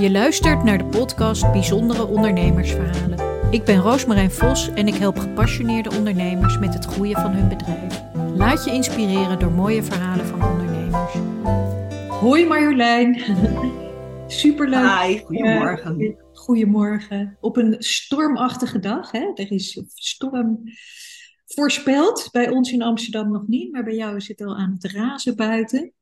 Je luistert naar de podcast Bijzondere Ondernemersverhalen. Ik ben Roosmarijn Vos en ik help gepassioneerde ondernemers met het groeien van hun bedrijf. Laat je inspireren door mooie verhalen van ondernemers. Hoi Marjolein. Superleuk. Hi, goedemorgen. Uh, goedemorgen. Op een stormachtige dag. Hè? Er is storm voorspeld. Bij ons in Amsterdam nog niet, maar bij jou is het al aan het razen buiten.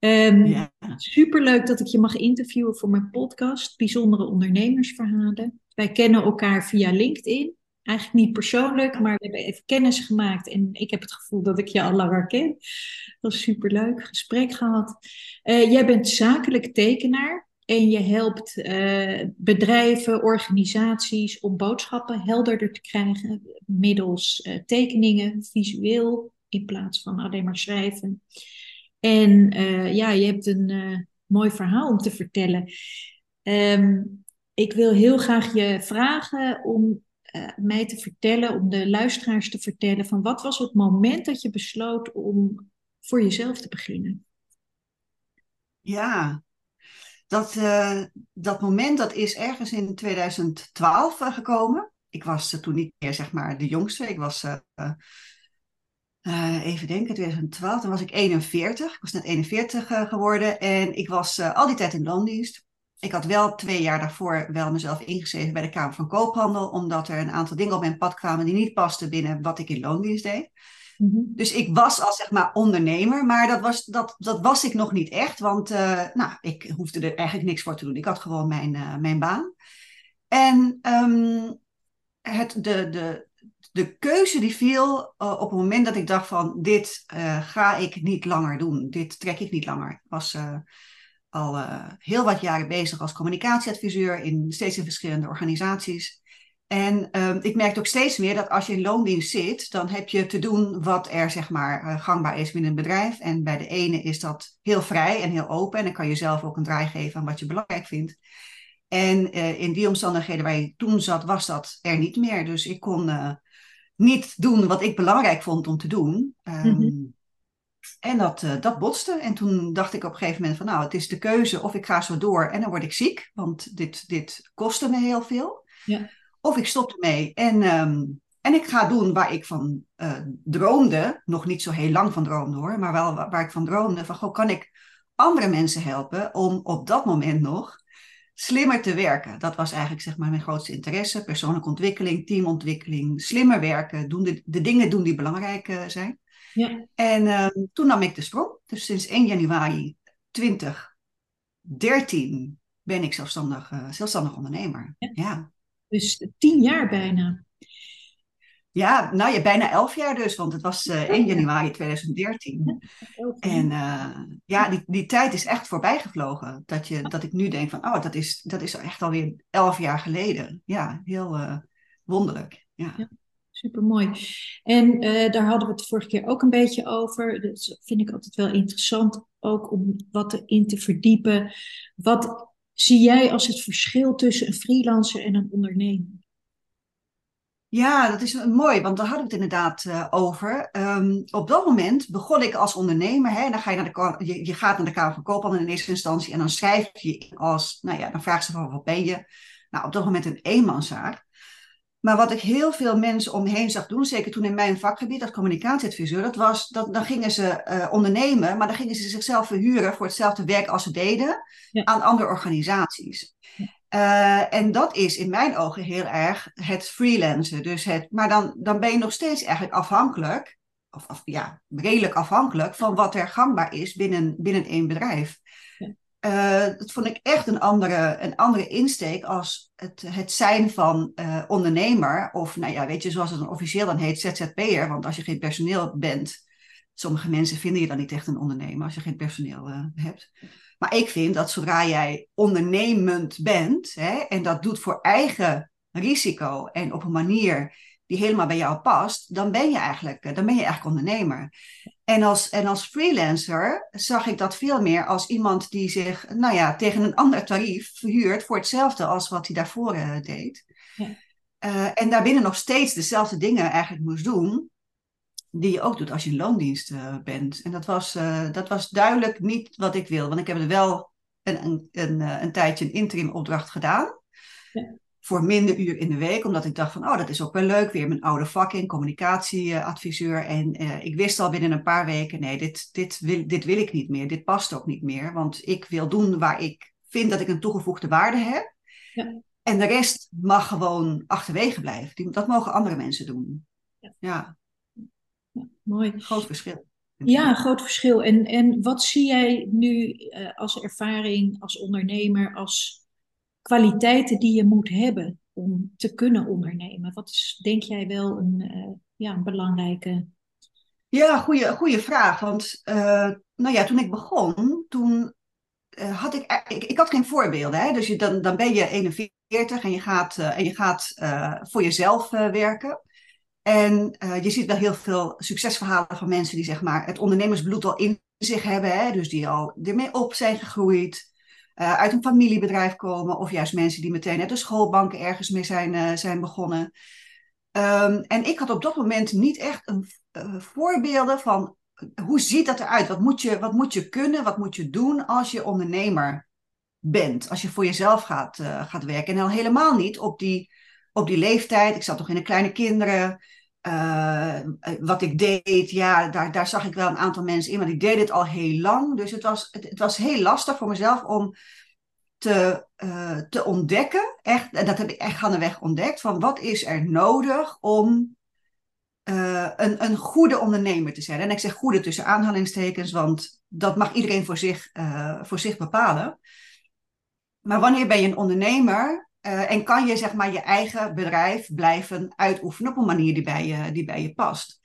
Um, ja. Superleuk dat ik je mag interviewen voor mijn podcast, Bijzondere Ondernemersverhalen. Wij kennen elkaar via LinkedIn. Eigenlijk niet persoonlijk, maar we hebben even kennis gemaakt. En ik heb het gevoel dat ik je al langer ken. Dat is superleuk, gesprek gehad. Uh, jij bent zakelijk tekenaar. En je helpt uh, bedrijven, organisaties om boodschappen helderder te krijgen middels uh, tekeningen, visueel, in plaats van alleen maar schrijven. En uh, ja, je hebt een mooi verhaal om te vertellen. Um, ik wil heel graag je vragen om mij te vertellen, om de luisteraars te vertellen van wat was het moment dat je besloot om voor jezelf te beginnen? Ja, dat, dat moment dat is ergens in 2012 uh, gekomen. Ik was toen niet meer zeg maar de jongste. Ik was, even denken, 2012, toen was ik 41. Ik was net 41 geworden en ik was al die tijd in loondienst. Ik had wel twee jaar daarvoor wel mezelf ingeschreven bij de Kamer van Koophandel, omdat er een aantal dingen op mijn pad kwamen die niet pasten binnen wat ik in loondienst deed. Mhm. Dus ik was al zeg maar ondernemer, maar dat was, dat, dat was ik nog niet echt, want nou, ik hoefde er eigenlijk niks voor te doen. Ik had gewoon mijn, mijn baan. En um, het, de, de, de keuze die viel uh, op het moment dat ik dacht van dit ga ik niet langer doen, dit trek ik niet langer. Ik was al heel wat jaren bezig als communicatieadviseur in steeds in verschillende organisaties. En uh, ik merk ook steeds meer dat als je in loondienst zit, dan heb je te doen wat er zeg maar gangbaar is binnen een bedrijf. En bij de ene is dat heel vrij en heel open. En dan kan je zelf ook een draai geven aan wat je belangrijk vindt. En in die omstandigheden waar je toen zat, was dat er niet meer. Dus ik kon niet doen wat ik belangrijk vond om te doen. Um, mm-hmm. En dat, dat botste. En toen dacht ik op een gegeven moment van nou, het is de keuze of ik ga zo door en dan word ik ziek. Want dit, dit kostte me heel veel. Ja. Of ik stop ermee en, um, en ik ga doen waar ik van uh, droomde. Nog niet zo heel lang van droomde hoor, maar wel waar, waar ik van droomde. Van goh, kan ik andere mensen helpen om op dat moment nog slimmer te werken. Dat was eigenlijk zeg maar mijn grootste interesse. Persoonlijke ontwikkeling, teamontwikkeling, slimmer werken. Doen de, de dingen doen die belangrijk uh, zijn. Ja. En uh, toen nam ik de sprong. Dus sinds 1 januari 2013 ben ik zelfstandig, uh, zelfstandig ondernemer. Ja. ja. Dus tien jaar bijna. Ja, nou ja, bijna elf jaar dus, want het was uh, 1 januari 2013. En uh, ja, die, die tijd is echt voorbij gevlogen. Dat, je, dat ik nu denk van, oh, dat is, dat is echt alweer elf jaar geleden. Ja, heel uh, wonderlijk. Ja. ja Super mooi. En daar hadden we het vorige keer ook een beetje over. Dat vind ik altijd wel interessant, ook om wat in te verdiepen. Wat zie jij als het verschil tussen een freelancer en een ondernemer? Ja, dat is mooi, want daar hadden we het inderdaad uh, over. Um, op dat moment begon ik als ondernemer. Hè, dan ga je, naar de, je, je gaat naar de Kamer van Koophandel in eerste instantie en dan schrijf je als, nou ja, dan vraag ze van wat ben je? Nou, op dat moment een eenmanszaak. Maar wat ik heel veel mensen om me heen zag doen, zeker toen in mijn vakgebied als communicatieadviseur, dat was, dat, dan gingen ze uh, ondernemen, maar dan gingen ze zichzelf verhuren voor hetzelfde werk als ze deden ja. aan andere organisaties. Uh, en dat is in mijn ogen heel erg het freelancen. Dus het, maar dan, dan ben je nog steeds eigenlijk afhankelijk, of, of ja, redelijk afhankelijk van wat er gangbaar is binnen, binnen één bedrijf. Uh, dat vond ik echt een andere, een andere insteek als het, het zijn van uh, ondernemer. Of nou ja, weet je, zoals het dan officieel dan heet, ZZP'er. Want als je geen personeel bent, sommige mensen vinden je dan niet echt een ondernemer als je geen personeel uh, hebt. Maar ik vind dat zodra jij ondernemend bent hè, en dat doet voor eigen risico en op een manier die helemaal bij jou past, dan ben je eigenlijk, dan ben je eigenlijk ondernemer. En als, en als freelancer zag ik dat veel meer als iemand die zich nou ja, tegen een ander tarief verhuurt voor hetzelfde als wat hij daarvoor uh, deed. Ja. Uh, en daarbinnen nog steeds dezelfde dingen eigenlijk moest doen, die je ook doet als je in loondienst uh, bent. En dat was, dat was duidelijk niet wat ik wil, want ik heb er wel een, een, een, een tijdje een interim opdracht gedaan. Ja voor minder uur in de week, omdat ik dacht van, oh, dat is ook wel leuk, weer mijn oude vak in, communicatieadviseur. En uh, ik wist al binnen een paar weken, nee, dit, dit, wil, dit wil ik niet meer, dit past ook niet meer, want ik wil doen waar ik vind dat ik een toegevoegde waarde heb. Ja. En de rest mag gewoon achterwege blijven. Dat mogen andere mensen doen. Ja. ja. Ja mooi. Groot verschil. Ja, groot verschil. En, en wat zie jij nu uh, als ervaring, als ondernemer, als kwaliteiten die je moet hebben om te kunnen ondernemen? Wat is, denk jij wel een, uh, ja, een belangrijke. Ja, goede, goede vraag. Want uh, nou ja, toen ik begon, toen had ik, ik, ik, had geen voorbeelden. Hè? Dus je, dan, dan ben je 41 en je gaat, en je gaat voor jezelf werken. En je ziet wel heel veel succesverhalen van mensen die zeg maar, het ondernemersbloed al in zich hebben. Hè? Dus die al ermee op zijn gegroeid. Eh, uit een familiebedrijf komen, of juist mensen die meteen uit de schoolbank ergens mee zijn, uh, zijn begonnen. Um, en ik had op dat moment niet echt een voorbeelden van hoe ziet dat eruit? Wat moet, je, wat moet je kunnen? Wat moet je doen als je ondernemer bent? Als je voor jezelf gaat, gaat werken. En al helemaal niet op die, op die leeftijd. Ik zat nog in de kleine kinderen. Uh, wat ik deed, ja, daar, daar zag ik wel een aantal mensen in, maar ik deed het al heel lang. Dus het was, het, was heel lastig voor mezelf om te, uh, te ontdekken, echt, en dat heb ik echt gaandeweg ontdekt, van wat is er nodig om een, een goede ondernemer te zijn. En ik zeg goede tussen aanhalingstekens, want dat mag iedereen voor zich, voor zich bepalen. Maar wanneer ben je een ondernemer uh, en kan je zeg maar je eigen bedrijf blijven uitoefenen op een manier die bij je, die bij je past.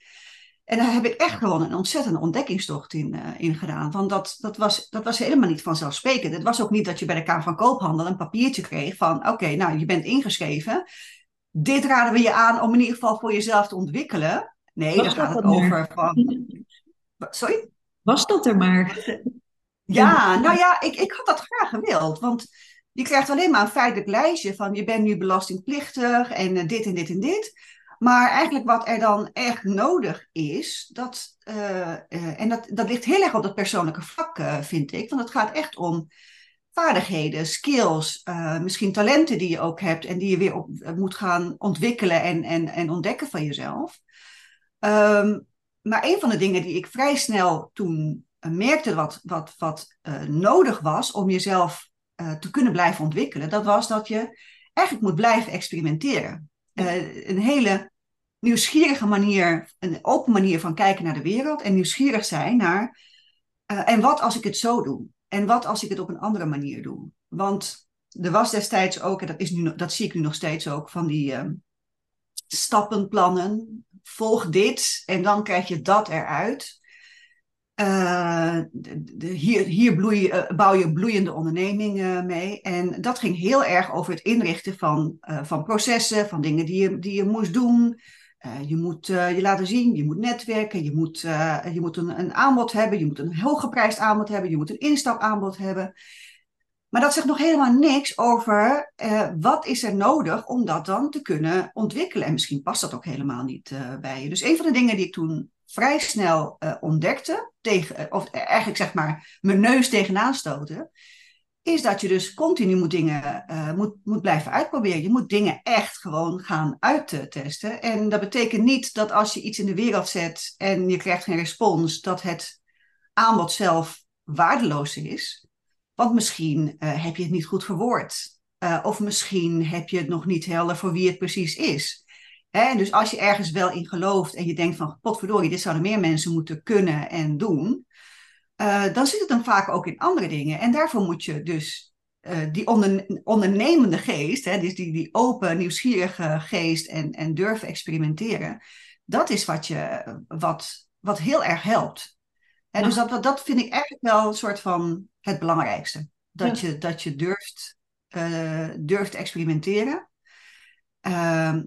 En daar heb ik echt gewoon een ontzettende ontdekkingstocht in, uh, in gedaan. Want dat, dat, was, dat was helemaal niet vanzelfsprekend. Het was ook niet dat je bij de Kamer van Koophandel een papiertje kreeg van oké, nou je bent ingeschreven. Dit raden we je aan om in ieder geval voor jezelf te ontwikkelen. Nee, daar gaat het over van. Sorry? Was dat er maar? Ja, nou ja, ik, ik had dat graag gewild. Want je krijgt alleen maar een feitelijk lijstje van je bent nu belastingplichtig en eh, dit en dit en dit. Maar eigenlijk wat er dan echt nodig is, dat, uh, uh, en dat, dat ligt heel erg op dat persoonlijke vlak, vind ik. Want het gaat echt om vaardigheden, skills, misschien talenten die je ook hebt en die je weer op, moet gaan ontwikkelen en, en, en ontdekken van jezelf. Um, maar een van de dingen die ik vrij snel toen merkte wat, wat, wat nodig was om jezelf uh, te kunnen blijven ontwikkelen, dat was dat je eigenlijk moet blijven experimenteren. Uh, een hele nieuwsgierige manier, een open manier van kijken naar de wereld en nieuwsgierig zijn naar, uh, en wat als ik het zo doe? En wat als ik het op een andere manier doe? Want er was destijds ook, en dat, is nu, dat zie ik nu nog steeds ook, van die uh, stappenplannen. Volg dit en dan krijg je dat eruit. Uh, de, hier hier bloei, uh, bouw je bloeiende onderneming uh, mee. En dat ging heel erg over het inrichten van, van processen, van dingen die je, die je moest doen. je moet je laten zien, je moet netwerken, je moet, je moet een, een aanbod hebben, je moet een hooggeprijsd aanbod hebben, je moet een instapaanbod hebben. Maar dat zegt nog helemaal niks over wat is er nodig om dat dan te kunnen ontwikkelen. En misschien past dat ook helemaal niet bij je. Dus een van de dingen die ik toen vrij snel uh, ontdekte, tegen, of eigenlijk zeg maar mijn neus tegenaan stoten, is dat je dus continu moet dingen uh, moet, moet blijven uitproberen. Je moet dingen echt gewoon gaan uittesten. En dat betekent niet dat als je iets in de wereld zet en je krijgt geen respons, dat het aanbod zelf waardeloos is. Want misschien heb je het niet goed verwoord. of misschien heb je het nog niet helder voor wie het precies is. Dus als je ergens wel in gelooft en je denkt van potverdorie, dit zouden meer mensen moeten kunnen en doen, uh, dan zit het dan vaak ook in andere dingen. En daarvoor moet je dus uh, die onder, ondernemende geest, hè, dus die, die open, nieuwsgierige geest en, en durven experimenteren, dat is wat, je, wat, wat heel erg helpt. Hè, Dus dat, dat vind ik eigenlijk wel een soort van het belangrijkste. Dat, ja. je, dat je durft, uh, durft te experimenteren.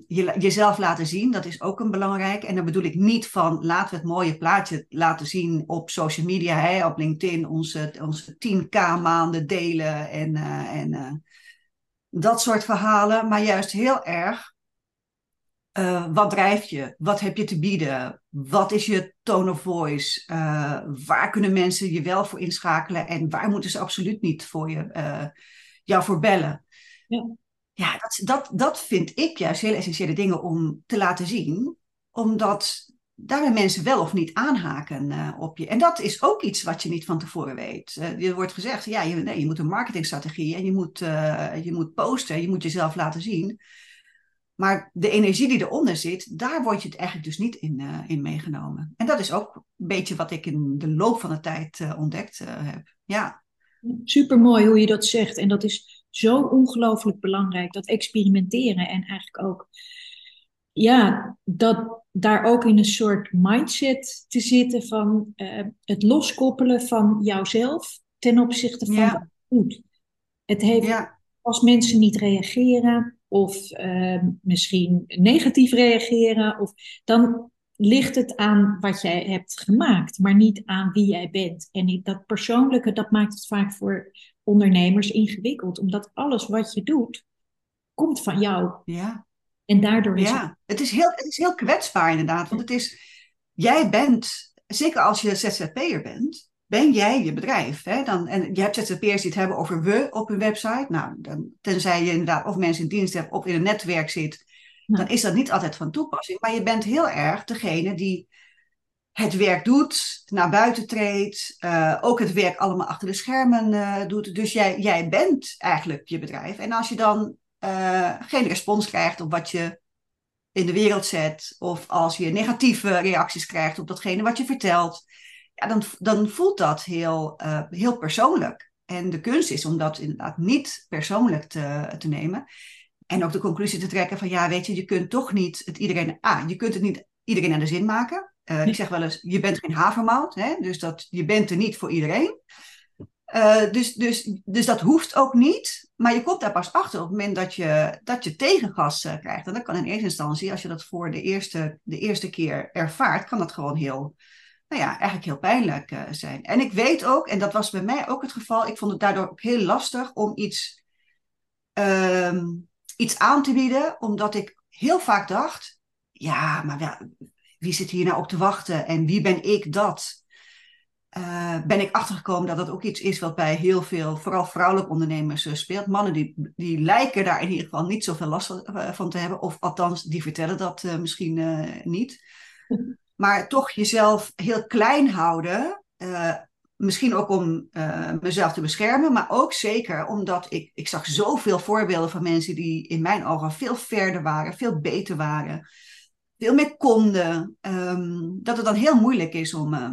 Je, jezelf laten zien, dat is ook een belangrijk. En dan bedoel ik niet van laten we het mooie plaatje laten zien op social media, hè, op LinkedIn, onze, onze 10k maanden delen en, uh, en uh, dat soort verhalen. Maar juist heel erg uh, wat drijf je? Wat heb je te bieden? Wat is je tone of voice? Waar kunnen mensen je wel voor inschakelen en waar moeten ze absoluut niet voor je, jou voor bellen? Ja, ja dat, dat, dat vind ik juist heel essentiële dingen om te laten zien, omdat daarmee mensen wel of niet aanhaken op je. En dat is ook iets wat je niet van tevoren weet. er wordt gezegd, ja, je, nee, je moet een marketingstrategie en je moet, je moet posten, je moet jezelf laten zien. Maar de energie die eronder zit, daar word je het eigenlijk dus niet in, uh, in meegenomen. En dat is ook een beetje wat ik in de loop van de tijd uh, ontdekt uh, heb. Ja. Supermooi hoe je dat zegt. En dat is zo ongelooflijk belangrijk, dat experimenteren. En eigenlijk ook, ja, dat daar ook in een soort mindset te zitten van het loskoppelen van jouzelf ten opzichte van ja. goed. Het heeft, ja. als mensen niet reageren, of uh, misschien negatief reageren. Of, dan ligt het aan wat jij hebt gemaakt, maar niet aan wie jij bent. En dat persoonlijke, dat maakt het vaak voor ondernemers ingewikkeld, omdat alles wat je doet, komt van jou. Ja. En daardoor is ja. het... is heel, het is heel kwetsbaar inderdaad, want het is, jij bent, zeker als je ZZP'er bent, ben jij je bedrijf? Hè? Dan, en je hebt ZZP'ers die het hebben over we op hun website. Nou, dan, tenzij je inderdaad of mensen in dienst hebt of in een netwerk zit, dan is dat niet altijd van toepassing. Maar je bent heel erg degene die het werk doet, naar buiten treedt, uh, ook het werk allemaal achter de schermen uh, doet. Dus jij, jij bent eigenlijk je bedrijf. En als je dan uh, geen respons krijgt op wat je in de wereld zet, of als je negatieve reacties krijgt op datgene wat je vertelt, ja, dan, dan voelt dat heel, heel persoonlijk. En de kunst is om dat inderdaad niet persoonlijk te, te nemen. En ook de conclusie te trekken van ja, weet je, je kunt toch niet het iedereen. Ah, je kunt het niet iedereen aan de zin maken. Uh, ik zeg wel eens, je bent geen havermout, hè? dus dat, je bent er niet voor iedereen. Uh, dus, dus, dus dat hoeft ook niet, maar je komt daar pas achter op het moment dat je, dat je tegengas uh, krijgt. En dat kan in eerste instantie, als je dat voor de eerste, de eerste keer ervaart, kan dat gewoon heel, nou ja, eigenlijk heel pijnlijk zijn. En ik weet ook, en dat was bij mij ook het geval, ik vond het daardoor ook heel lastig om iets, um, iets aan te bieden, omdat ik heel vaak dacht, ja, maar wel, wie zit hier nou op te wachten en wie ben ik dat? Uh, ben ik achtergekomen dat dat ook iets is wat bij heel veel, vooral vrouwelijke ondernemers uh, speelt. Mannen die, die lijken daar in ieder geval niet zoveel last van, van te hebben, of althans, die vertellen dat misschien niet. Maar toch jezelf heel klein houden. Misschien ook om mezelf te beschermen, maar ook zeker omdat ik, ik zag zoveel voorbeelden van mensen die in mijn ogen veel verder waren, veel beter waren, veel meer konden, um, dat het dan heel moeilijk is om uh,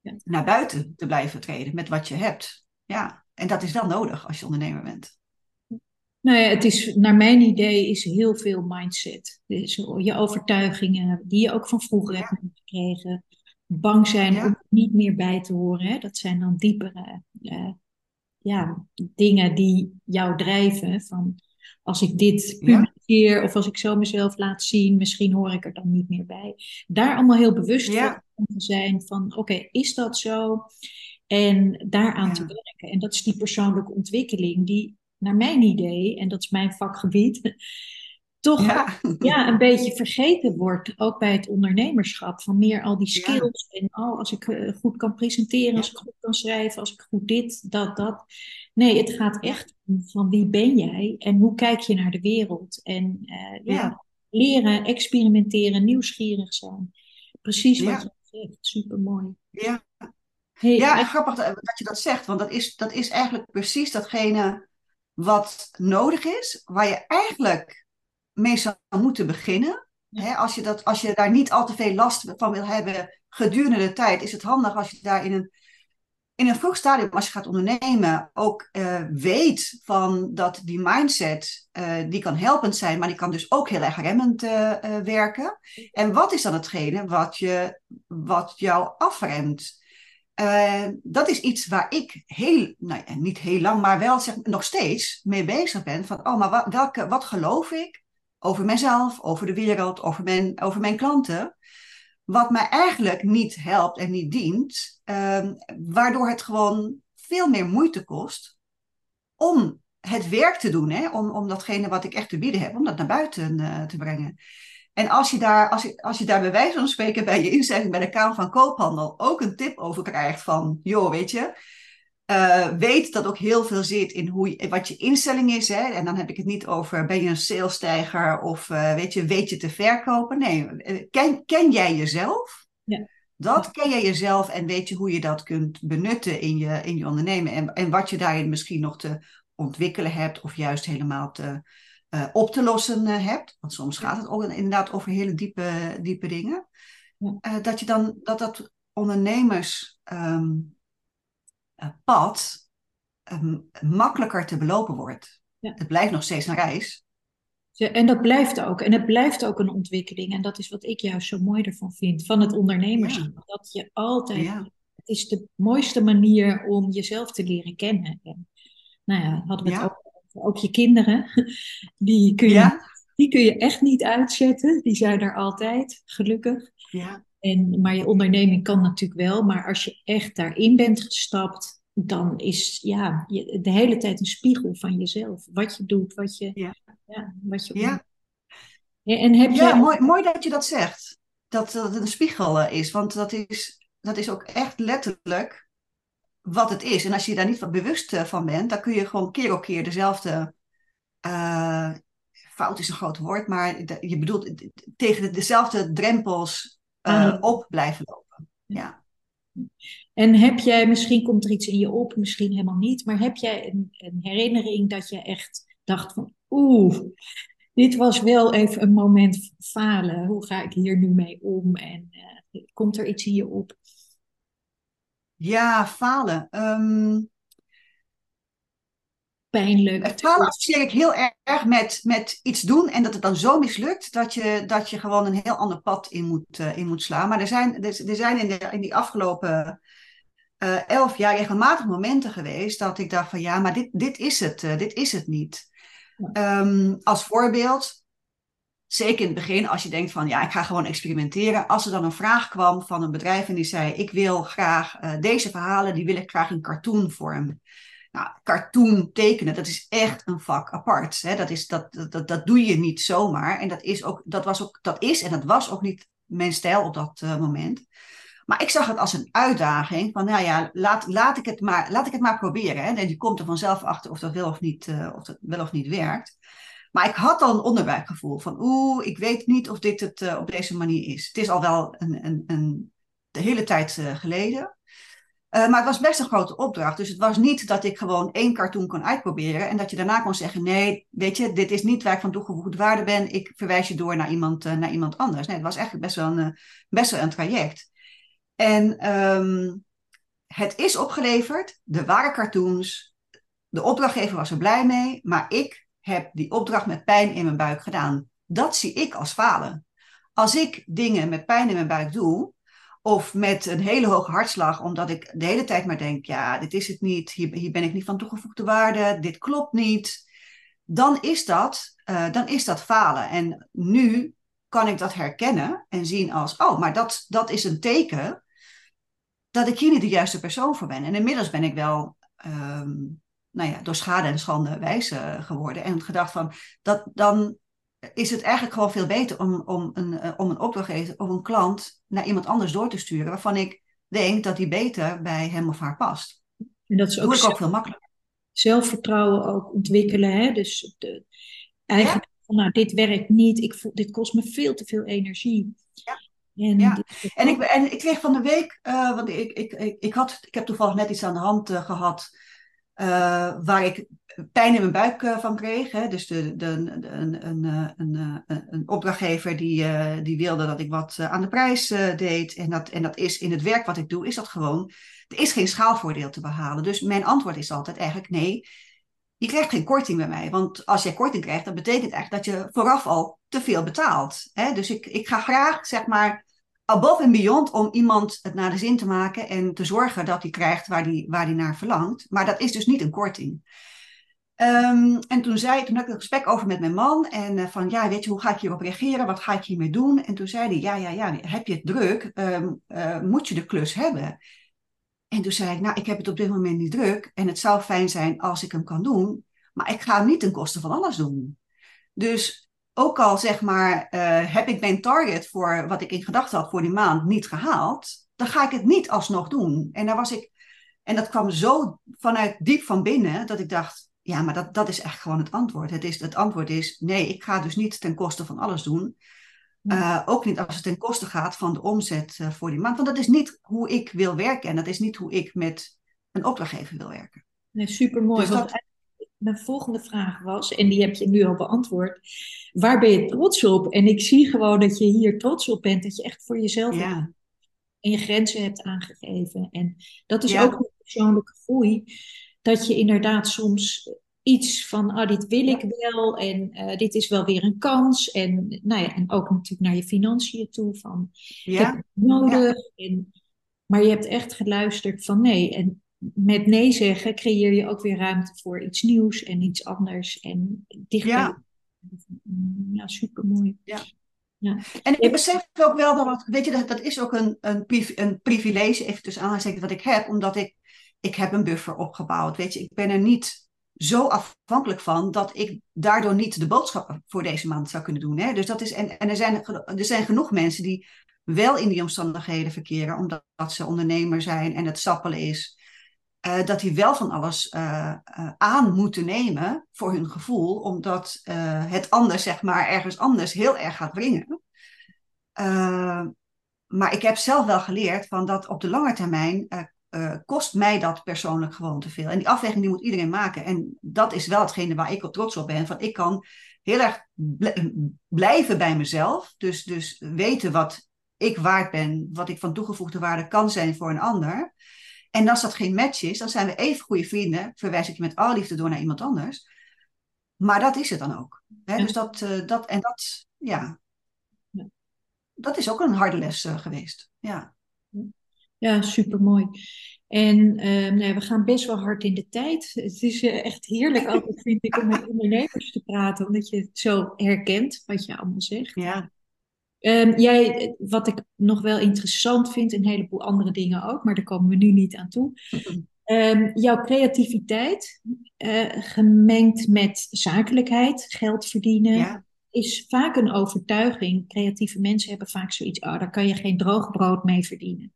ja. naar buiten te blijven treden met wat je hebt. Ja, en dat is wel nodig als je ondernemer bent. Nou ja, het is, naar mijn idee is heel veel mindset. Dus je overtuigingen, die je ook van vroeger hebt gekregen. Bang zijn om niet meer bij te horen. Hè? Dat zijn dan diepere uh, ja, dingen die jou drijven. Van als ik dit of als ik zo mezelf laat zien, misschien hoor ik er dan niet meer bij. Daar allemaal heel bewust van te zijn van oké, is dat zo? En daaraan te werken. En dat is die persoonlijke ontwikkeling die naar mijn idee, en dat is mijn vakgebied, toch ja. ja. een beetje vergeten wordt, ook bij het ondernemerschap, van meer al die skills. En oh, als ik eh, goed kan presenteren, als ik goed kan schrijven, als ik goed dit, dat, dat. Nee, het gaat echt om van wie ben jij en hoe kijk je naar de wereld. En uh, ja, leren, experimenteren, nieuwsgierig zijn. Precies wat je zegt, supermooi. Ja, hey, ja grappig dat je dat zegt, want dat is, dat is eigenlijk precies datgene wat nodig is, waar je eigenlijk mee zou moeten beginnen. als, je dat, als je daar niet al te veel last van wil hebben gedurende de tijd, is het handig als je daar in een, in een vroeg stadium, als je gaat ondernemen, ook uh, weet van dat die mindset, uh, die kan helpend zijn, maar die kan dus ook heel erg remmend uh, werken. En wat is dan hetgene wat, je, wat jou afremt? Dat is iets waar ik heel, nou niet heel lang, maar wel zeg, nog steeds mee bezig ben. Van, oh, maar wat, welke, wat geloof ik over mezelf, over de wereld, over mijn, over mijn klanten? Wat mij eigenlijk niet helpt en niet dient, uh, waardoor het gewoon veel meer moeite kost om het werk te doen, hè? Om, om datgene wat ik echt te bieden heb, om dat naar buiten uh, te brengen. En als je, daar, als, als je daar bij wijze van spreken bij je inzending bij de Kamer van Koophandel ook een tip over krijgt van, joh, weet je, uh, weet dat ook heel veel zit in hoe je, wat je instelling is. Hè? En dan heb ik het niet over ben je een salesstijger of uh, weet, je, weet je te verkopen. Nee, eh, ken, ken jij jezelf? Ja. Dat ken jij jezelf en weet je hoe je dat kunt benutten in je, in je ondernemen. En, en wat je daarin misschien nog te ontwikkelen hebt of juist helemaal te, uh, op te lossen hebt. Want soms gaat het ook inderdaad over hele diepe, diepe dingen. Ja. dat je dan dat dat ondernemers um, uh, pad um, makkelijker te belopen wordt. Ja. Het blijft nog steeds een reis. En dat blijft ook. En het blijft ook een ontwikkeling. En dat is wat ik juist zo mooi ervan vind, van het ondernemerschap. Dat je altijd... Het is de mooiste manier om jezelf te leren kennen. En, nou ja, hadden we het ook ook je kinderen, die kun je, die kun je echt niet uitzetten. Die zijn er altijd, gelukkig. Ja. En, maar je onderneming kan natuurlijk wel. Maar als je echt daarin bent gestapt, dan is ja, je, de hele tijd een spiegel van jezelf. Wat je doet, wat je... Ja. Ja, wat je ja. En heb ja jij... mooi, mooi dat je dat zegt. Dat, dat het een spiegel eh, is. Want dat is, dat is ook echt letterlijk wat het is. En als je daar niet bewust eh, van bent, dan kun je gewoon keer op keer dezelfde. Uh, fout is een groot woord, maar je bedoelt tegen dezelfde drempels uh, op blijven lopen. Ja. En heb jij, misschien komt er iets in je op, misschien helemaal niet, maar heb jij een, een herinnering dat je echt dacht van, oeh, dit was wel even een moment falen. Hoe ga ik hier nu mee om? En uh, komt er iets in je op? Ja, falen. Um, Pijnlijk. Falen associeer ik heel erg met, met iets doen en dat het dan zo mislukt dat je, dat je gewoon een heel ander pad in moet, uh, in moet slaan. Maar er zijn, er, er zijn in, de, in die afgelopen uh, elf jaar regelmatig momenten geweest dat ik dacht van ja, maar dit, dit is het, uh, dit is het niet. Ja. Um, als voorbeeld, zeker in het begin, als je denkt van ja, ik ga gewoon experimenteren. Als er dan een vraag kwam van een bedrijf en die zei: Ik wil graag deze verhalen, die wil ik graag in cartoonvorm. Nou, cartoon tekenen, dat is echt een vak apart. Hè? Dat, is, dat, dat, dat doe je niet zomaar. En dat is, ook, dat, was ook, dat is en dat was ook niet mijn stijl op dat uh, moment. Maar ik zag het als een uitdaging van, nou ja, laat, laat, ik, het maar, laat ik het maar proberen. Hè? En je komt er vanzelf achter of dat wel of niet, uh, of dat wel of niet werkt. Maar ik had al een onderbuikgevoel van, oeh, ik weet niet of dit het uh, op deze manier is. Het is al wel een, een, een de hele tijd geleden. Uh, maar het was best een grote opdracht. Dus het was niet dat ik gewoon één cartoon kon uitproberen. En dat je daarna kon zeggen: nee, weet je, dit is niet waar ik van toegevoegde waarde ben. Ik verwijs je door naar iemand, naar iemand anders. Nee, het was eigenlijk best wel een, best wel een traject. En um, het is opgeleverd. Er waren cartoons. De opdrachtgever was er blij mee. Maar ik heb die opdracht met pijn in mijn buik gedaan. Dat zie ik als falen. Als ik dingen met pijn in mijn buik doe, of met een hele hoge hartslag, omdat ik de hele tijd maar denk, ja, dit is het niet, hier, hier ben ik niet van toegevoegde waarde, dit klopt niet, dan is dat, uh, dan is dat falen. En nu kan ik dat herkennen en zien als, oh, maar dat, dat is een teken dat ik hier niet de juiste persoon voor ben. En inmiddels ben ik wel um, nou ja, door schade en schande wijs geworden. En gedacht van, dat, dan is het eigenlijk gewoon veel beter om, om, een, uh, om een opdrachtgever of een klant naar iemand anders door te sturen. Waarvan ik denk dat die beter bij hem of haar past. En dat is ook, Doe ik ook veel makkelijker. Zelfvertrouwen ook ontwikkelen. Hè? Dus de, eigenlijk ja? nou, dit werkt niet. Ik voel, dit kost me veel te veel energie. Ja. En, ja. en, ik, en ik kreeg van de week, uh, want ik, ik, ik, ik, had, ik heb toevallig net iets aan de hand uh, gehad. Uh, waar ik pijn in mijn buik uh, van kreeg. Hè. Dus de, de, een, een, eh, een, een, opdrachtgever die, die wilde dat ik wat aan de prijs deed. En dat, en dat is in het werk wat ik doe, is dat gewoon. Er is geen schaalvoordeel te behalen. Dus mijn antwoord is altijd eigenlijk nee. Je krijgt geen korting bij mij. Want als jij korting krijgt, dat betekent eigenlijk dat je vooraf al te veel betaalt. Hè? Dus ik, ik ga graag, zeg maar, above en beyond om iemand het naar de zin te maken en te zorgen dat hij krijgt waar hij waar die naar verlangt. Maar dat is dus niet een korting. Um, en toen, zei, toen had ik een gesprek over met mijn man en uh, van ja, weet je, hoe ga ik hierop reageren? Wat ga ik hiermee doen? En toen zei hij, ja, ja, ja, heb je het druk? Um, uh, moet je de klus hebben? En toen zei ik, nou, ik heb het op dit moment niet druk en het zou fijn zijn als ik hem kan doen, maar ik ga hem niet ten koste van alles doen. Dus ook al zeg maar, uh, heb ik mijn target voor wat ik in gedachten had voor die maand niet gehaald, dan ga ik het niet alsnog doen. En daar was ik, en dat kwam zo vanuit diep van binnen dat ik dacht, ja, maar dat, dat is echt gewoon het antwoord. Het, is, het antwoord is, nee, ik ga dus niet ten koste van alles doen. Uh, ook niet als het ten koste gaat van de omzet uh, voor die maand. Want dat is niet hoe ik wil werken en dat is niet hoe ik met een opdrachtgever wil werken. Nee, supermooi. Dus dat... Mijn volgende vraag was, en die heb je nu al beantwoord, waar ben je trots op? En ik zie gewoon dat je hier trots op bent, dat je echt voor jezelf ja. en je grenzen hebt aangegeven. En dat is ja. ook een persoonlijke groei, dat je inderdaad soms iets van, ah, dit wil ik wel en uh, dit is wel weer een kans. En, nou ja, en ook natuurlijk naar je financiën toe, van, ja. heb nodig? En, maar je hebt echt geluisterd van nee. En met nee zeggen creëer je ook weer ruimte voor iets nieuws en iets anders. En dichtbij. Ja, ja super mooi. Ja. Ja. En ik besef ook wel dat, weet je, dat, dat is ook een, een, een privilege, even tussen aanhalingstekens, wat ik heb, omdat ik, ik heb een buffer opgebouwd. Weet je, ik ben er niet zo afhankelijk van dat ik daardoor niet de boodschap voor deze maand zou kunnen doen. Hè? Dus dat is, en, en er, zijn, er zijn genoeg mensen die wel in die omstandigheden verkeren, omdat ze ondernemer zijn en het sappelen is. Uh, dat die wel van alles uh, uh, aan moeten nemen voor hun gevoel, omdat het anders, zeg maar, ergens anders heel erg gaat brengen. maar ik heb zelf wel geleerd van dat op de lange termijn uh, kost mij dat persoonlijk gewoon te veel. En die afweging die moet iedereen maken. En dat is wel hetgene waar ik op trots op ben. Van ik kan heel erg blijven bij mezelf. Dus, dus weten wat ik waard ben, wat ik van toegevoegde waarde kan zijn voor een ander. En als dat geen match is, dan zijn we even goede vrienden. Verwijs ik je met alle liefde door naar iemand anders. Maar dat is het dan ook. Hè? Dus dat, uh, dat, en dat, ja. Dat is ook een harde les uh, geweest. Ja. Ja, supermooi. En uh, nou, we gaan best wel hard in de tijd. Het is uh, echt heerlijk altijd, vind ik, om met ondernemers te praten, omdat je het zo herkent wat je allemaal zegt. Ja. Um, jij, wat ik nog wel interessant vind, een heleboel andere dingen ook, maar daar komen we nu niet aan toe. Um, jouw creativiteit, uh, gemengd met zakelijkheid, geld verdienen, ja. is vaak een overtuiging. Creatieve mensen hebben vaak zoiets, oh, daar kan je geen droog brood mee verdienen.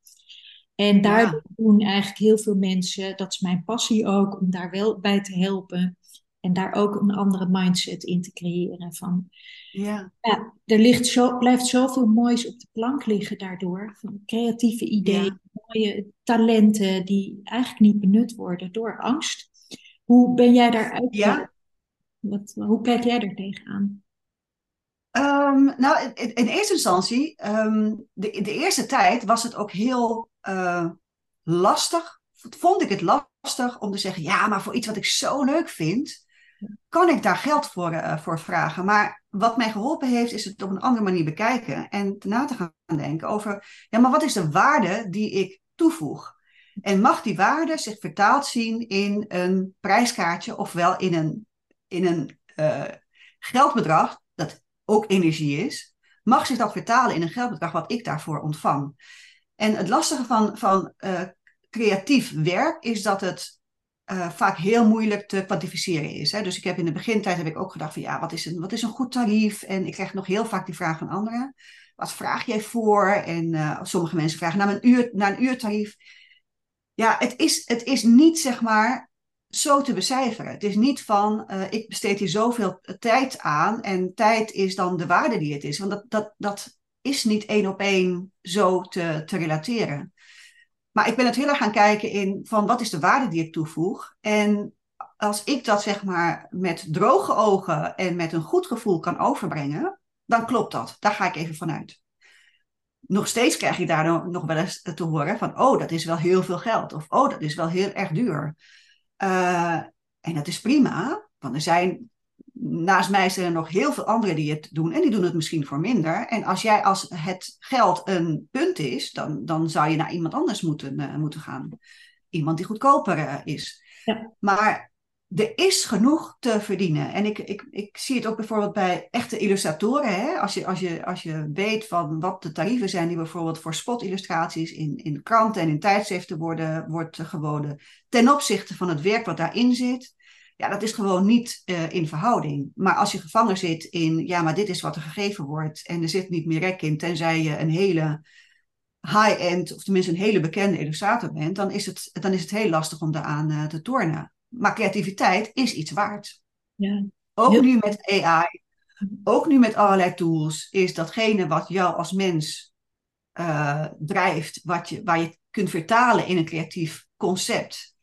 En daar ja. doen eigenlijk heel veel mensen, dat is mijn passie ook, om daar wel bij te helpen. En daar ook een andere mindset in te creëren. Van, ja. ja er ligt zo, blijft zoveel moois op de plank liggen daardoor. Van creatieve ideeën, ja. mooie talenten die eigenlijk niet benut worden door angst. Hoe ben jij daaruit? Ja. Wat, hoe kijk jij daar tegenaan? Um, nou, in, in, eerste instantie, um, de, de eerste tijd was het ook heel uh, lastig. Vond ik het lastig om te zeggen, ja, maar voor iets wat ik zo leuk vind, kan ik daar geld voor, uh, voor vragen. Maar wat mij geholpen heeft, is het op een andere manier bekijken en na te gaan denken over, ja, maar wat is de waarde die ik toevoeg? En mag die waarde zich vertaald zien in een prijskaartje, ofwel in een, in een uh, geldbedrag dat ook energie is, mag zich dat vertalen in een geldbedrag wat ik daarvoor ontvang. En het lastige van, van uh, creatief werk is dat het uh, vaak heel moeilijk te kwantificeren is. Hè? Dus ik heb in de begintijd heb ik ook gedacht van ja, wat is, een, wat is een goed tarief? En ik krijg nog heel vaak die vraag van anderen. Wat vraag jij voor? En uh, sommige mensen vragen naar een, uur, naar een uurtarief. Ja, het is, het is niet zeg maar zo te becijferen. Het is niet van, ik besteed hier zoveel tijd aan en tijd is dan de waarde die het is. Want dat, dat, dat is niet één op één zo te, te relateren. Maar ik ben het heel erg gaan kijken in van wat is de waarde die ik toevoeg. En als ik dat zeg maar met droge ogen en met een goed gevoel kan overbrengen, dan klopt dat. Daar ga ik even vanuit. Nog steeds krijg je daar nog wel eens te horen van, oh, dat is wel heel veel geld. Of, oh, dat is wel heel erg duur. Uh, en dat is prima, want er zijn naast mij zijn er nog heel veel anderen die het doen en die doen het misschien voor minder. En als jij als het geld een punt is, dan, dan zou je naar iemand anders moeten, uh, moeten gaan. Iemand die goedkoper uh, is. Ja. Maar er is genoeg te verdienen. En ik, ik, ik zie het ook bijvoorbeeld bij echte illustratoren. Hè? Als, je, als, je, als je weet van wat de tarieven zijn die bijvoorbeeld voor spotillustraties in, in kranten en in tijdschriften worden wordt geboden. Ten opzichte van het werk wat daarin zit Ja, dat is gewoon niet uh, in verhouding. Maar als je gevangen zit in, ja, maar dit is wat er gegeven wordt en er zit niet meer rek in, tenzij je een hele high-end, of tenminste een hele bekende illustrator bent, dan is het, dan is het heel lastig om daaraan uh, te tornen. Maar creativiteit is iets waard. Ja. Ook nu met AI, ook nu met allerlei tools, is datgene wat jou als mens uh, drijft, wat je, waar je kunt vertalen in een creatief concept.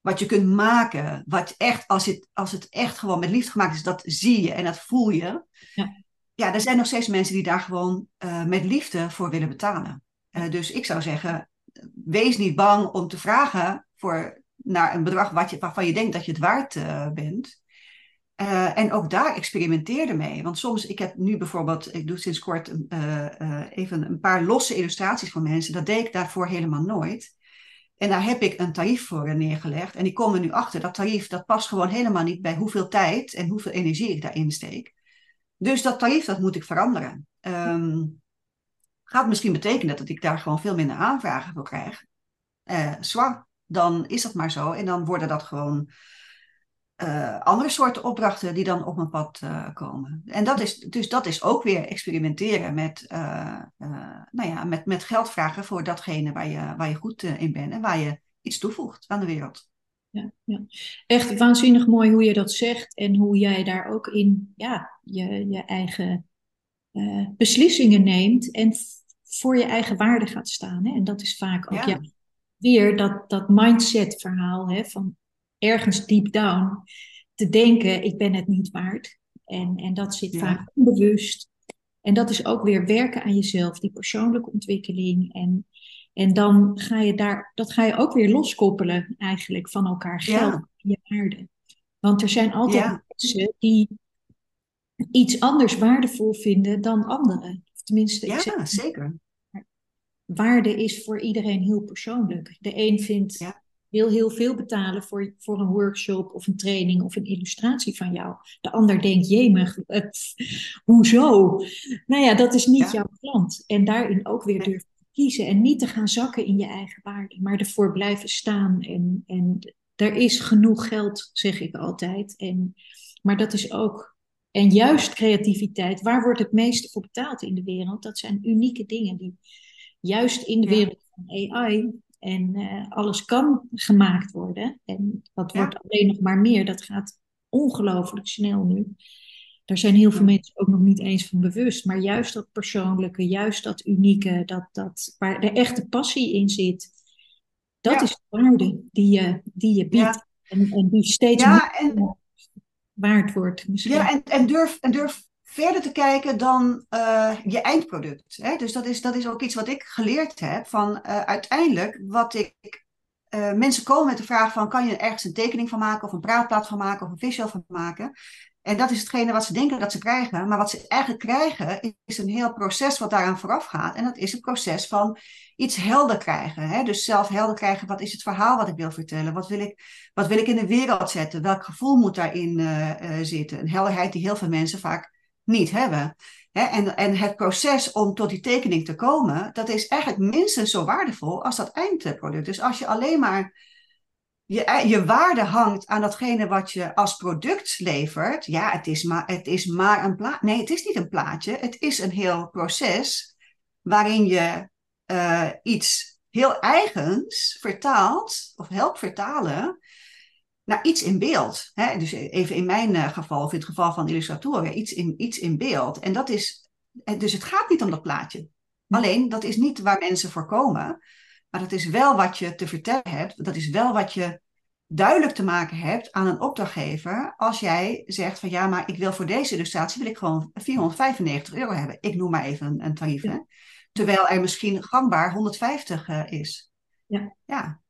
Wat je kunt maken, wat echt, als het, als het echt gewoon met liefde gemaakt is, dat zie je en dat voel je. Ja, ja er zijn nog steeds mensen die daar gewoon uh, met liefde voor willen betalen. Uh, dus ik zou zeggen, wees niet bang om te vragen voor, naar een bedrag wat je, waarvan je denkt dat je het waard uh, bent. En ook daar experimenteer ermee. Want soms, ik heb nu bijvoorbeeld, ik doe sinds kort even een paar losse illustraties voor mensen. Dat deed ik daarvoor helemaal nooit. En daar heb ik een tarief voor neergelegd. En ik kom er nu achter, dat tarief dat past gewoon helemaal niet bij hoeveel tijd en hoeveel energie ik daarin steek. Dus dat tarief, dat moet ik veranderen. Um, gaat misschien betekenen dat ik daar gewoon veel minder aanvragen voor krijg. zwaar, dan is dat maar zo. En dan worden dat gewoon uh, andere soorten opdrachten die dan op mijn pad uh, komen. En dat is, dus dat is ook weer experimenteren met, uh, nou ja, met, met geld vragen voor datgene waar je, waar je goed in bent en waar je iets toevoegt aan de wereld. Ja, ja, echt waanzinnig mooi hoe je dat zegt en hoe jij daar ook in ja, je, je eigen beslissingen neemt en voor je eigen waarde gaat staan. Hè? En dat is vaak ook ja. ja weer dat, dat mindset verhaal hè, van ergens deep down te denken, ik ben het niet waard. En, en dat zit ja. vaak onbewust. En dat is ook weer werken aan jezelf, die persoonlijke ontwikkeling. En, en dan ga je daar, dat ga je ook weer loskoppelen eigenlijk van elkaar, geld ja. je waarde. Want er zijn altijd ja. mensen die iets anders waardevol vinden dan anderen. Tenminste, ja, zeg, zeker. Waarde is voor iedereen heel persoonlijk. De een vindt ja wil heel veel betalen voor, voor een workshop of een training of een illustratie van jou. De ander denkt, jemig, uh, hoezo? Nou ja, dat is niet ja. jouw klant. En daarin ook weer durven te kiezen en niet te gaan zakken in je eigen waarde, maar ervoor blijven staan. En, en er is genoeg geld, zeg ik altijd. En, maar dat is ook, en juist creativiteit, waar wordt het meeste voor betaald in de wereld? Dat zijn unieke dingen die juist in de ja. wereld van AI en uh, alles kan gemaakt worden. En dat wordt alleen nog maar meer. Dat gaat ongelooflijk snel nu. Daar zijn heel veel mensen ook nog niet eens van bewust. Maar juist dat persoonlijke, juist dat unieke, dat, dat, waar de echte passie in zit. Dat ja. is de waarde die je, die je biedt. En, en die steeds meer en, waard wordt. Misschien. Ja, en, en, durf, en durf verder te kijken dan uh, je eindproduct. Hè? Dus dat is, dat is ook iets wat ik geleerd heb. Van uh, uiteindelijk wat ik. Uh, mensen komen met de vraag van kan je ergens een tekening van maken of een praatplaat van maken of een visual van maken. En dat is hetgene wat ze denken dat ze krijgen. Maar wat ze eigenlijk krijgen is een heel proces wat daaraan vooraf gaat. En dat is het proces van iets helder krijgen. Hè? Dus zelf helder krijgen, wat is het verhaal wat ik wil vertellen? Wat wil ik, wat wil ik in de wereld zetten? Welk gevoel moet daarin zitten? Een helderheid die heel veel mensen vaak niet hebben. en, en het proces om tot die tekening te komen, dat is eigenlijk minstens zo waardevol als dat eindproduct. Dus als je alleen maar je, je waarde hangt aan datgene wat je als product levert, ja, het is maar, het is maar een plaatje. Nee, het is niet een plaatje. Het is een heel proces waarin je uh, iets heel eigens vertaalt of helpt vertalen naar iets in beeld. Hè? Dus even in mijn uh, geval, of in het geval van illustratoren, iets in, iets in beeld. En dat is, dus het gaat niet om dat plaatje. Alleen, dat is niet waar mensen voor komen. Maar dat is wel wat je te vertellen hebt. Dat is wel wat je duidelijk te maken hebt aan een opdrachtgever. Als jij zegt van ja, maar ik wil voor deze illustratie wil ik gewoon 495 euro hebben. Ik noem maar even een, een tarief. Hè? Terwijl er misschien gangbaar 150 uh, is. Ja. ja.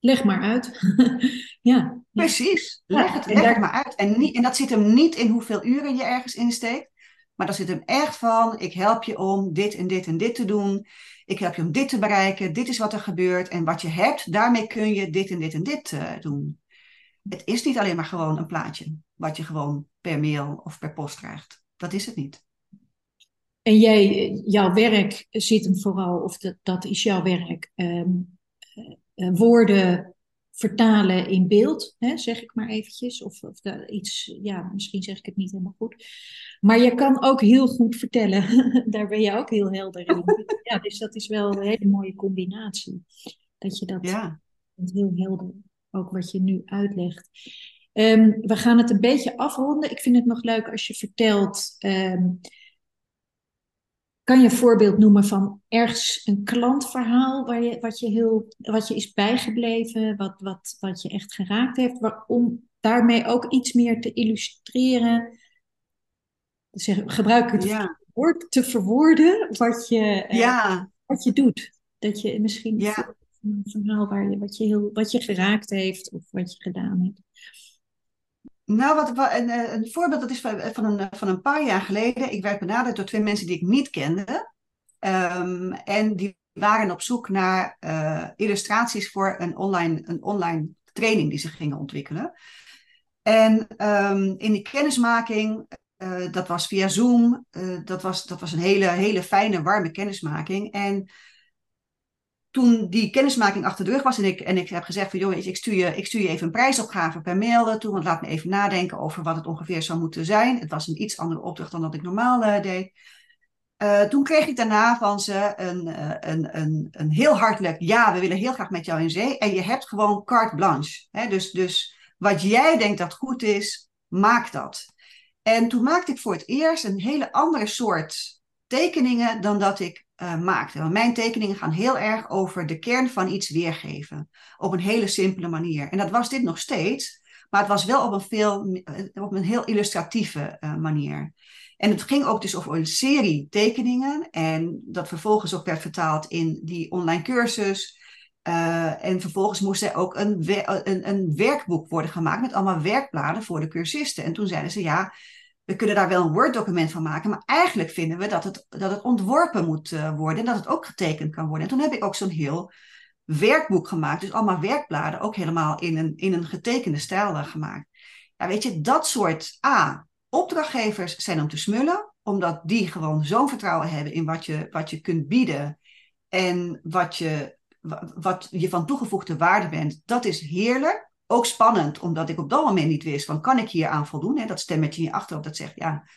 Leg maar uit. ja. Precies. Leg het, leg het maar uit. En, niet, en dat zit hem niet in hoeveel uren je ergens insteekt. Maar dat zit hem echt van, ik help je om dit en dit en dit te doen. Ik help je om dit te bereiken. Dit is wat er gebeurt. En wat je hebt, daarmee kun je dit en dit en dit uh, doen. Het is niet alleen maar gewoon een plaatje. Wat je gewoon per mail of per post krijgt. Dat is het niet. En jij, jouw werk zit hem vooral, of dat, dat is jouw werk, um, uh, woorden vertalen in beeld, hè, zeg ik maar eventjes. Of, of iets, ja, misschien zeg ik het niet helemaal goed. Maar je kan ook heel goed vertellen. Daar ben je ook heel helder in. ja, dus dat is wel een hele mooie combinatie. Dat je dat ja. heel helder, ook wat je nu uitlegt. Ehm, we gaan het een beetje afronden. Ik vind het nog leuk als je vertelt. Ehm, kan je een voorbeeld noemen van ergens een klantverhaal waar je, wat, je heel, wat je is bijgebleven, wat, wat, wat je echt geraakt heeft, waar, om daarmee ook iets meer te illustreren? Zeg, gebruik het ja. woord te verwoorden wat je, eh, wat je doet. Dat je misschien ja. een verhaal waar je, wat, je heel, wat je geraakt heeft of wat je gedaan hebt. Nou, wat, een, eh, een, voorbeeld dat is van, een, van een paar jaar geleden. Ik werd benaderd door twee mensen die ik niet kende. Ehm, en die waren op zoek naar uh, illustraties voor een online, een online training die ze gingen ontwikkelen. En um, in die kennismaking, uh, dat was via Zoom, dat, was, dat was een hele, hele fijne, warme kennismaking. En toen die kennismaking achter de rug was en ik, en ik heb gezegd van joh, ik stuur, je, ik stuur je even een prijsopgave per mail toe, want laat me even nadenken over wat het ongeveer zou moeten zijn. Het was een iets andere opdracht dan dat ik normaal uh, deed. Uh, toen kreeg ik daarna van ze een, uh, een, een, een heel hartelijk ja, we willen heel graag met jou in zee. En je hebt gewoon carte blanche. Hè? Dus, dus wat jij denkt dat goed is, maak dat. En toen maakte ik voor het eerst een hele andere soort tekeningen dan dat ik uh, maakte. Want mijn tekeningen gaan heel erg over de kern van iets weergeven. Op een hele simpele manier. En dat was dit nog steeds. Maar het was wel op een, veel, eh, op een heel illustratieve uh, manier. En het ging ook dus over een serie tekeningen. En dat vervolgens ook werd vertaald in die online cursus. En vervolgens moest er ook een, een, een werkboek worden gemaakt met allemaal werkbladen voor de cursisten. En toen zeiden ze, ja, we kunnen daar wel een Word-document van maken, maar eigenlijk vinden we dat het, dat het ontworpen moet uh, worden en dat het ook getekend kan worden. En toen heb ik ook zo'n heel werkboek gemaakt, dus allemaal werkbladen, ook helemaal in een, in een getekende stijl uh, gemaakt. Ja, weet je, dat soort A, opdrachtgevers zijn om te smullen, omdat die gewoon zo'n vertrouwen hebben in wat je, wat je kunt bieden en wat je, wat je van toegevoegde waarde bent. Dat is heerlijk ook spannend, omdat ik op dat moment niet wist van kan ik hier aan voldoen? Hè? Dat stemmetje je achterhoofd dat zegt ja,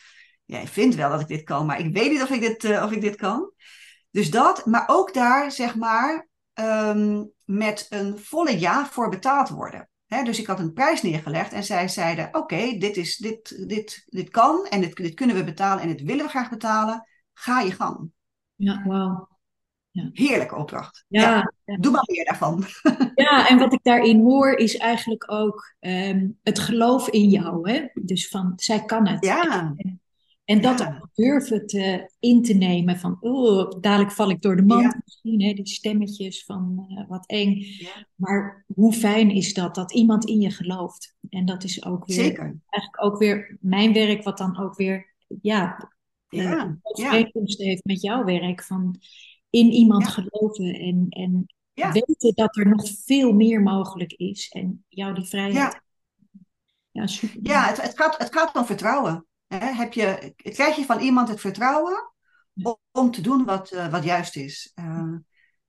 jij vindt wel dat ik dit kan, maar ik weet niet of ik dit, uh, of ik dit kan. Dus dat, maar ook daar zeg maar um, met een volle ja voor betaald worden. Dus ik had een prijs neergelegd en zij zeiden oké, dit, is, dit, dit, dit kan en dit, dit kunnen we betalen en dit willen we graag betalen. Ga je gang. Ja. Ja. Heerlijke opdracht. Ja, ja, Doe maar meer daarvan. Ja, en wat ik daarin hoor is eigenlijk ook um, het geloof in jou. Hè? Dus van, zij kan het. Ja. En, en dat ja. ook durven te, in te nemen van, oh, dadelijk val ik door de mand misschien, hè? die stemmetjes van uh, wat eng. Ja. Maar hoe fijn is dat, dat iemand in je gelooft. En dat is ook weer, Zeker. eigenlijk ook weer mijn werk, wat dan ook weer, ja, ja. overeenkomst heeft met jouw werk. Van, in iemand geloven en, en ja. weten dat er nog veel meer mogelijk is. En jou die vrijheid. Ja, ja, super. ja het, het, gaat, het gaat om vertrouwen. Hè? Heb je, krijg je van iemand het vertrouwen om, om te doen wat, uh, wat juist is? Uh,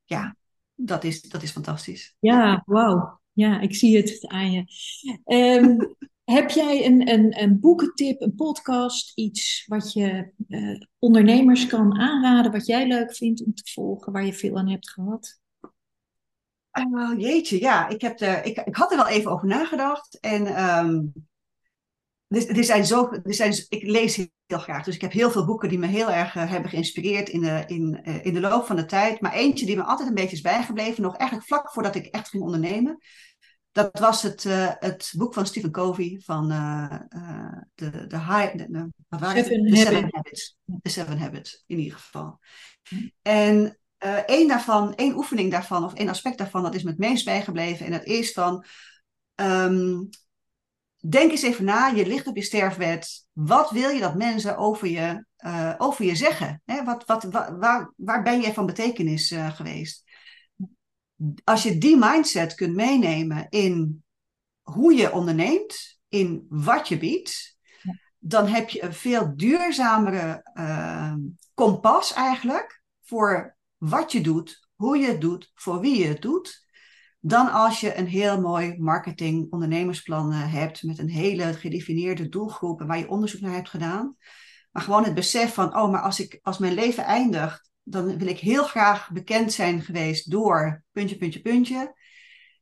ja, dat is, dat is fantastisch. Ja, wauw. Ja, ik zie het aan je. Um, heb jij een, een, een boekentip, een podcast, iets wat je uh, ondernemers kan aanraden, wat jij leuk vindt om te volgen, waar je veel aan hebt gehad? Uh, jeetje, ja, ik, heb ik, ik had er wel even over nagedacht. En um, zijn zo, er zijn, ik lees heel graag, dus ik heb heel veel boeken die me heel erg uh, hebben geïnspireerd in in, uh, in de loop van de tijd. Maar eentje die me altijd een beetje is bijgebleven, nog eigenlijk vlak voordat ik echt ging ondernemen. Dat was het, uh, het boek van Stephen Covey van de, de, high, de, de, wat waren Seven, de Seven Habits. De Seven Habits, in ieder geval. En uh, één daarvan, één oefening daarvan, of één aspect daarvan, dat is me het meest bijgebleven. En dat is van, um, denk eens even na, je ligt op je sterfbed. Wat wil je dat mensen over je, uh, over je zeggen? Hè? Wat, wat, wa, waar, waar ben jij van betekenis uh, geweest? Als je die mindset kunt meenemen in hoe je onderneemt, in wat je biedt, ja. dan heb je een veel duurzamere uh, kompas eigenlijk voor wat je doet, hoe je het doet, voor wie je het doet. dan als je een heel mooi marketing ondernemersplan eh, hebt met een hele gedefinieerde doelgroep waar je onderzoek naar hebt gedaan. Maar gewoon het besef van, oh, maar als, ik, als mijn leven eindigt, dan wil ik heel graag bekend zijn geweest door puntje, puntje, puntje.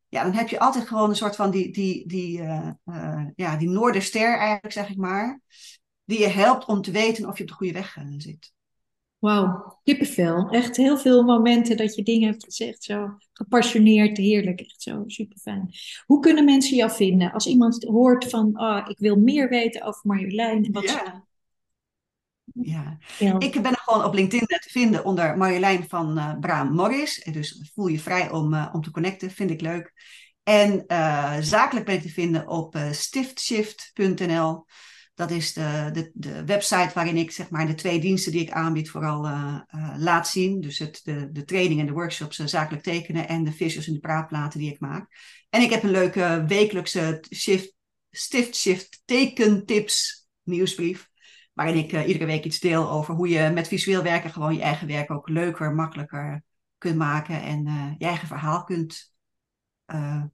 Ja, dan heb je altijd gewoon een soort van die, die, die, uh, uh, ja, die noorderster eigenlijk, zeg ik maar. Die je helpt om te weten of je op de goede weg zit. Wauw, kippenvel. Echt heel veel momenten dat je dingen hebt gezegd. Zo gepassioneerd, heerlijk. Echt zo super fijn. Hoe kunnen mensen jou vinden? Als iemand hoort van, oh, ik wil meer weten over Marjolein. En wat ja. Ja. ik ben gewoon op LinkedIn te vinden onder Marjolein van uh, Braam Morris. Dus voel je vrij om, uh, om te connecten, vind ik leuk. En uh, zakelijk ben ik te vinden op stiftshift.nl. Dat is de, de, de website waarin ik zeg maar, de twee diensten die ik aanbied vooral laat zien. Dus het, de, de training en de workshops zakelijk tekenen en de visuals en de praatplaten die ik maak. En ik heb een leuke wekelijkse shift, Stift Shift tekentips nieuwsbrief. Waarin ik iedere week iets deel over hoe je met visueel werken gewoon je eigen werk ook leuker, makkelijker kunt maken. En je eigen verhaal kunt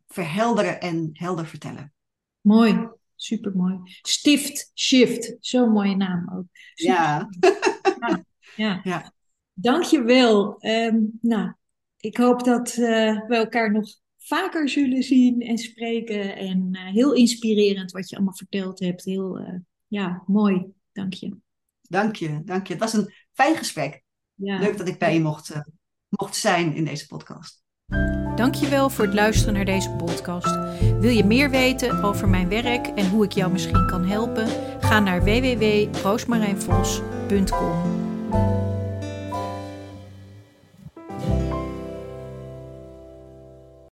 verhelderen en helder vertellen. Mooi. Super mooi. Stift Shift, zo'n mooie naam ook. Ja. ja. ja. ja. Dankjewel. Um, nou, ik hoop dat we elkaar nog vaker zullen zien en spreken. En heel inspirerend wat je allemaal verteld hebt. Heel ja, mooi. Dank je. Dank je, dank je. Het was een fijn gesprek. Ja. Leuk dat ik bij je mocht, mocht zijn in deze podcast. Dankjewel voor het luisteren naar deze podcast. Wil je meer weten over mijn werk en hoe ik jou misschien kan helpen? Ga naar www.roosmarijnvos.com.